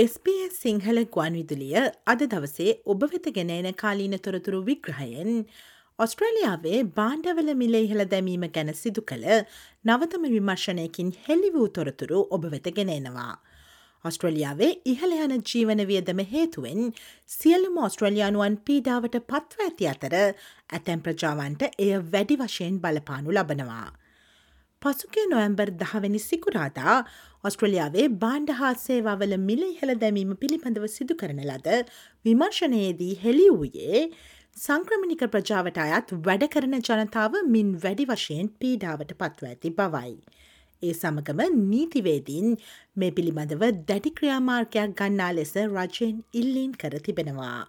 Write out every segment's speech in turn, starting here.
SBS Sinhala ගුවන්විදුලිය අද දවසේ ඔබ වෙත ගෙනන කාලීන තොරතුරු විග්‍රහයෙන් ඔස්ට්‍රලියාවේ බාණ්ඩවල මිල ඉහළ දැමීම ගැන සිදු කළ නවතම විමර්ශනයකින් හෙළි වූ තොරතුරු ඔබ වෙත ගෙනෙනවා. ඔස්ට්‍රලියාවේ ඉහළ යන ජීවන වියදම හේතුවෙන් සියලුම ඔස්ට්‍රලයානුවන් පීඩාවට පත්ව ඇති අතර ඇතැම් ප්‍රජාවන්ට එය වැඩි වශයෙන් බලපානු ලබනවා. පසුගේ නොවම්බර් දහවැනි සිකුරාදා ඔස්ට්‍රලියාවේ බාණ්ඩ හා සේවාවල මිල ඉහළ දැමීම පිළිබඳව සිදු කරන ලද විමර්ශනයේදී හෙළි වූයේ සංක්‍රමණික ප්‍රජාවට අයත් වැඩ කරන ජනතාව මින් වැඩි වශයෙන් පීඩාවට පත්ව ඇති බවයි. ඒ සමගම නීතිවේදීන් මේ පිළිබඳව දැඩි ක්‍රියාමාර්ගයක් ගන්නා ලෙස රජයෙන් ඉල්ලීම් කර තිබෙනවා.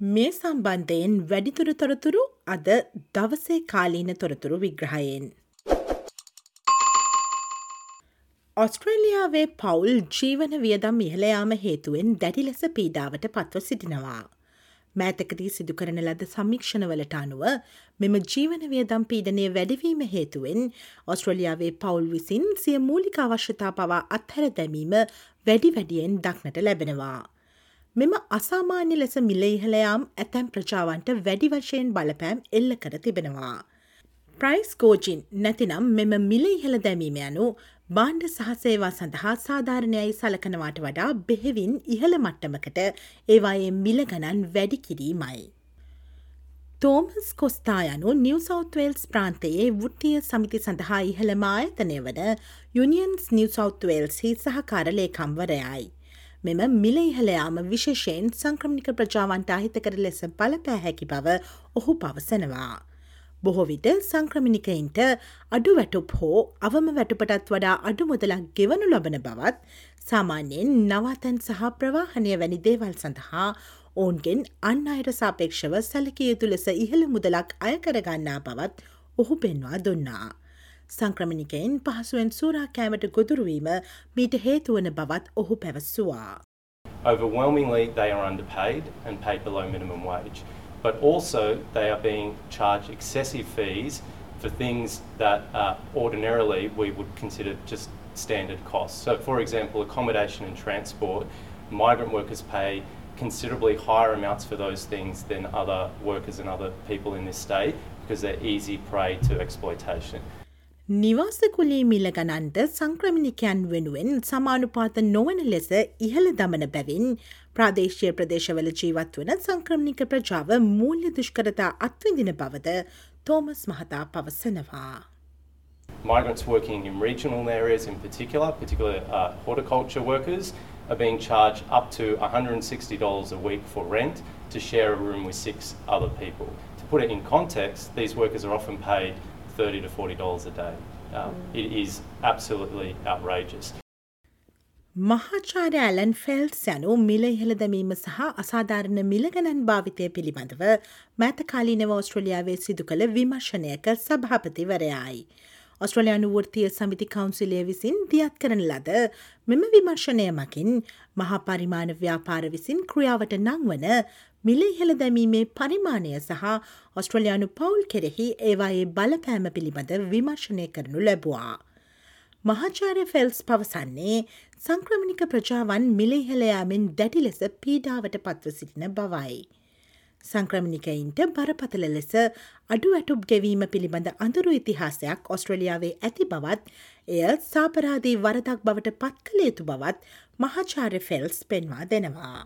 මේ සම්බන්ධයෙන් වැඩිතුර තොරතුරු අද දවසේ කාලීන තොරතුරු විග්‍රහයෙන්. ඔස්ට්‍රේලියාවේ පවුල් ජීවන වියදම් ඉහළයාම හේතුවෙන් දැඩි ලෙස පීඩාවට පත්ව සිටිනවා. මෑතකදී සිදු කරන ලද සමීක්ෂණවලට අනුව මෙම ජීවන වියදම් පීඩනය වැඩවීම හේතුවෙන් ඔස්ට්‍රලියාවේ පවුල් විසින් සිය මූලික අවශ්‍යතා පවා අත්හැර දැමීම වැඩි වැඩියෙන් දක්නට ලැබෙනවා. මෙම අසාමාන්‍ය ලෙස මිල ඉහළයාම් ඇතැම් ප්‍රජාවන්ට වැඩි වශයෙන් බලපෑම් එල්ල කර තිබෙනවා. ප්‍රයිස් ගෝජින් නැතිනම් මෙම මිල ඉහළ දැමීම යනු බාණ්ඩ සහසේවා සඳහා සාධාරණයයි සලකනවාට වඩා බෙහෙවින් ඉහළ මට්ටමකට ඒවායේ මිල ගණන් වැඩි කිරීමයි. තෝමස් කොස්තා යනු නිවසෞත්වේල්ස් ප්‍රාන්තයේ වෘත්තිය සමිති සඳහා ඉහළම ආයතනය වන යුනියන්ස් නිවසෞත්වේල්හි සහකාර ලේකම්වරයයි. මෙම මිල ඉහළයාම විශේෂයෙන් සංක්‍රමික ප්‍රජාවන්ට අහිතකර ලෙස බලපෑ හැකි බව ඔහු පවසනවා. බොහෝ විට සංක්‍රමිනිකයින්ට අඩු වැටුප් හෝ අවම වැටුපටත් වඩා අඩු මුදලක් ගෙවනු ලබන බවත් සාමාන්‍යයෙන් නවාතැන් සහ ප්‍රවාහනය වැනි දේවල් සඳහා ඔවුන්ගෙන් අන් අයට සාපේක්ෂව සැලකිය යුතු ලෙස ඉහළ මුදලක් අයකරගන්නා බවත් ඔහු පෙන්වා දුන්නා. සංක්‍රමණිකයින් පහසුවෙන් සූරා කෑමට ගොදුරුවීම මීට හේතුවන බවත් ඔහු පැවස්සවා. Overwhelmingly, they are underpaid and paid below minimum wage. But also they are being charged excessive fees for things that uh, ordinarily we would consider just standard costs. So, for example, accommodation and transport, migrant workers pay considerably higher amounts for those things than other workers and other people in this state because they're easy prey to exploitation. නිවාසකුලේ මිල ගණන්ද සංක්‍රමිණිකයන් වෙනුවෙන් සමානුපාත නොවන ලෙස ඉහළ දමන බැවින් ප්‍රාදේශය ප්‍රදේශවල ජීවත් වන සංක්‍රමිණික ප්‍රජාව මූල්‍ය දුෂ්කරතා අත්විඳින බවද තෝමස් මහතා පවසනවා. Migrants working in regional areas in particular, particularly uh, horticulture workers, are being charged up to $160 a week for rent to share a room with six other people. To put it in context, these workers are often paid 30 to $40 a day. Um, it is absolutely outrageous. මහාචාර්ය Allan Fels යනු මිල ඉහළ දැමීම සහ අසාධාරණ මිලගණන් භාවිතය පිළිබඳව මෑතකාලීනව ඔස්ට්‍රලියාවේ සිදු කළ විමර්ශනයක සභාපතිවරයායි. ඔස්ට්‍රලයානු වෘතිය සමිති කවුන්සිලය විසින් දියත් කරන ලද මෙම විමර්ශනය මකින් මහා පරිමාණ ව්‍යාපාර විසින් ක්‍රියාවට නංවන මිල ඉහළ දැමීමේ පරිමාණය සහ ඔස්ට්‍රලයානු පවුල් කෙරෙහි ඒවායේ බලපෑම පිළිබඳ විමර්ශනය කරනු ලැබවා. මහාචාරය ෆෙල්ස් පවසන්නේ සංක්‍රමණික ප්‍රජාවන් මිලඉහළයාමෙන් දැඩි ලෙස පීඩාවට පත්ව සිටින බවයි. සංක්‍රමණිකයින්ට බරපතල ලෙස අඩු ඇටුබ් ගෙවීම පිළිබඳ අඳුරු ඉතිහාසයක් ඔස්ට්‍රලියාවේ ඇති බවත් එය සාපරාදී වරදක් බවට පත් කළ යුතු බවත් මහාචාර්ය ෆෙල්ස් පෙන්වා දෙනවා.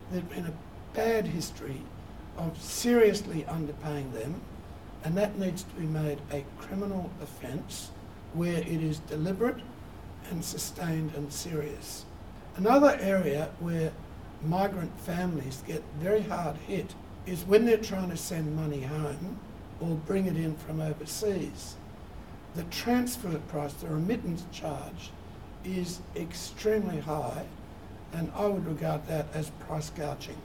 There's been a bad history of seriously underpaying them, and that needs to be made a criminal offence where it is deliberate and sustained and serious. Another area where migrant families get very hard hit is when they're trying to send money home or bring it in from overseas. The transfer price, the remittance charge, is extremely high, and I would regard that as price gouging.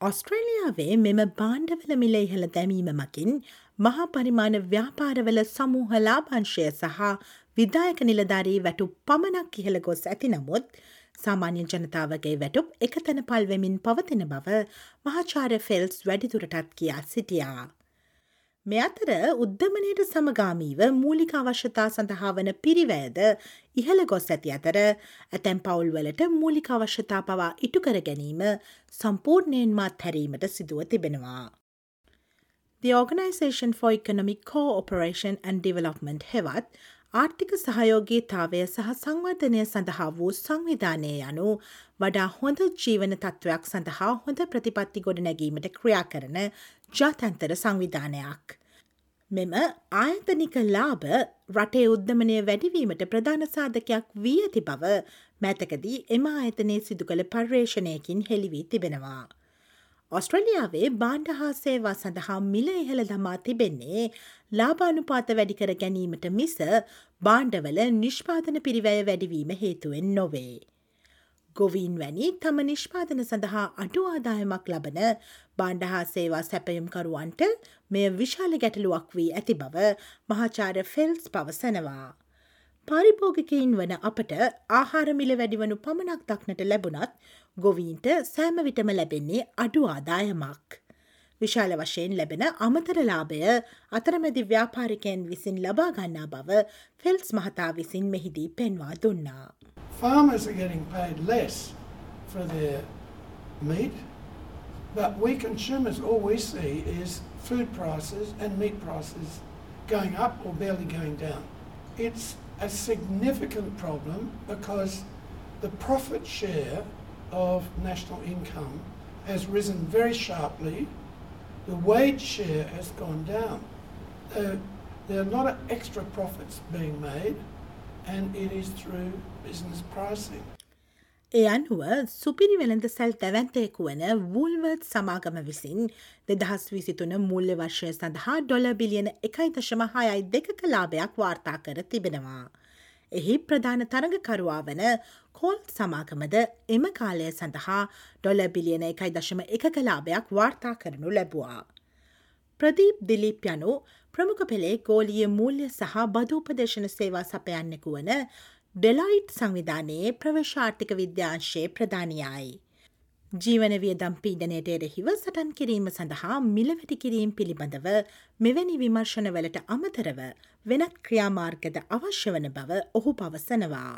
ඔස්ට්‍රේලියාවේ මෙම බාණ්ඩවල මිල ඉහළ දැමීම මකින් මහා පරිමාණ ව්‍යාපාරවල සමූහ ලාභංශය සහ විදායක නිලධාරී වැටු පමණක් ඉහළ ගොස් ඇති නමුත් සාමාන්‍ය ජනතාවගේ වැටුප් එක තැන පල්වෙමින් පවතින බව මහාචාර ෆෙල්ස් වැඩිදුරටත් කියා සිටියා. මෙ අතර උද්ධමනයට සමගාමීව මූලික අවශ්‍යතා සඳහා වන පිරිවෑද ඉහළ ගොස් ඇති අතර ඇතැම් පවුල්වලට මූලික අවශ්‍යතා පවා ඉටුකර ගැනීම සම්පූර්ණයෙන් මාත් හැරීමට සිදුව තිබෙනවා. The Organisation for Economic Co-operation and Development හෙවත් ආර්ථික සහයෝගීතාවය සහ සංවර්ධනය සඳහා වූ සංවිධානය යනු වඩා හොඳ ජීවන තත්ත්වයක් සඳහා හොඳ ප්‍රතිපත්ති ගොඩ නැගීමට ක්‍රියා කරන ජාතන්තර සංවිධානයක්. මෙම ආයතනික ලාභ රටේ උද්ධමනය වැඩිවීමට ප්‍රධාන සාධකයක් වී ඇති බව මැතකදී එම ආයතනයේ සිදු කළ පර්යේෂණයකින් හෙළිවී තිබෙනවා. ඔස්ට්‍රලියාවේ බාණ්ඩ හා සේවා සඳහා මිල ඉහළ දමා තිබෙන්නේ ලාබානුපාත වැඩිකර ගැනීමට මිස බාණ්ඩවල නිෂ්පාදන පිරිවැය වැඩිවීම හේතුවෙන් නොවේ. ගොවීන් වැනි තම නිෂ්පාදන සඳහා අඩු ආදායමක් ලබන බාණ්ඩහා සේවා සැපයුම්කරුවන්ට මෙය විශාල ගැටලුවක් වී ඇති බව මහාචාර ෆෙල්ස් පවසනවා. පාරිභෝගිකයින් වන අපට ආහාරමිල වැඩිවනු පමණක් දක්නට ලැබුණත් ගොවීන්ට සෑම විටම ලැබෙන්නේ අඩු ආදායමක්. විශාල වශයෙන් ලැබෙන අමතරලාභය අතරමැදි ව්‍යාපාරිකයන් විසින් ලබා ගන්නා බව ෆෙල්ස් මහතා විසින් මෙහිදී පෙන්වා දුන්නා. Farmers are getting paid less for their meat, but we consumers, all we see is food prices and meat prices going up or barely going down. It's a significant problem because the profit share of national income has risen very sharply. The wage share has gone down. Uh, there are not extra profits being made and it is through business pricing. එ අනුව සුපිරි වෙළඳ සැල් තැවැන්තයෙකු වන වූල්වර්ත් සමාගම විසින් දෙදහස් විසිතුන මුල්ල වර්ෂය සඳහා ඩොල බිලියන එකයි දශම හයයි දෙක කලාභයක් වාර්තා කර තිබෙනවා. එහි ප්‍රධාන තරඟකරුවා වන කෝල් සමාගමද එම කාලය සඳහා ඩොල බිලියන එකයි දශම එක කලාභයක් වාර්තා කරනු ලැබවා. ප්‍රදීප් දිලිප් යනු ප්‍රමුඛ පෙළේ ගෝලිය මූල්‍ය සහ බදූපදේශන සේවා සපයන්නෙකු වන ඩෙලයිට් සංවිධානයේ ප්‍රවශාර්ථික විද්‍යාංශයේ ප්‍රධානයයි. ජීවන වියදම් පීඩනයට එරෙහිව සටන් කිරීම සඳහා මිලවැටි කිරීම් පිළිබඳව මෙවැනි විමර්ශනවලට අමතරව වෙනත් ක්‍රියාමාර්ගද අවශ්‍ය වන බව ඔහු පවසනවා.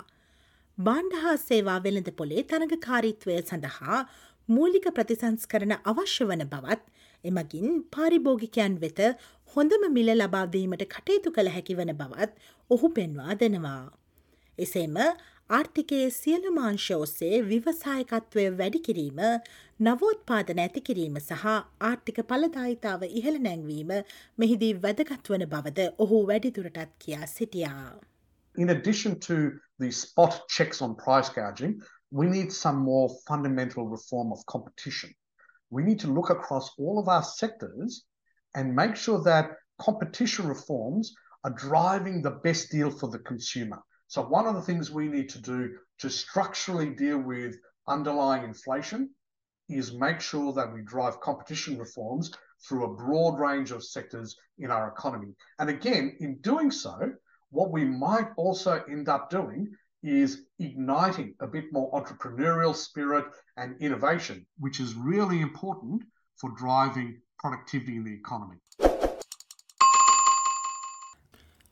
බාණ්ඩහා සේවා වෙළඳ පොලේ තරගකාරීත්වය සඳහා මූලික ප්‍රතිසංස්කරන අවශ්‍ය වන බවත් එමගින් පාරිභෝගිකයන් වෙත හොඳම මිල ලබාදීමට කටයුතු කළ හැකි වන බවත් ඔහු පෙන්වා දෙනවා. එසේම ආර්ථිකයේ සියලු මාංශ ඔස්සේ විවසායකත්වය වැඩිකිරීම නවෝත්පාදන ඇති කිරීම සහ ආර්ථික පලදායිතාව ඉහළ නැංවීම මෙහිදී වැදගත්වන බවද ඔහු වැඩිදුරටත් කියා සිටියා. In addition to the spot checks on price gouging, we need some more fundamental reform of competition. We need to look across all of our sectors and make sure that competition reforms are driving the best deal for the consumer. So, one of the things we need to do to structurally deal with underlying inflation is make sure that we drive competition reforms through a broad range of sectors in our economy. And again, in doing so, what we might also end up doing is igniting a bit more entrepreneurial spirit and innovation, which is really important for driving productivity in the economy.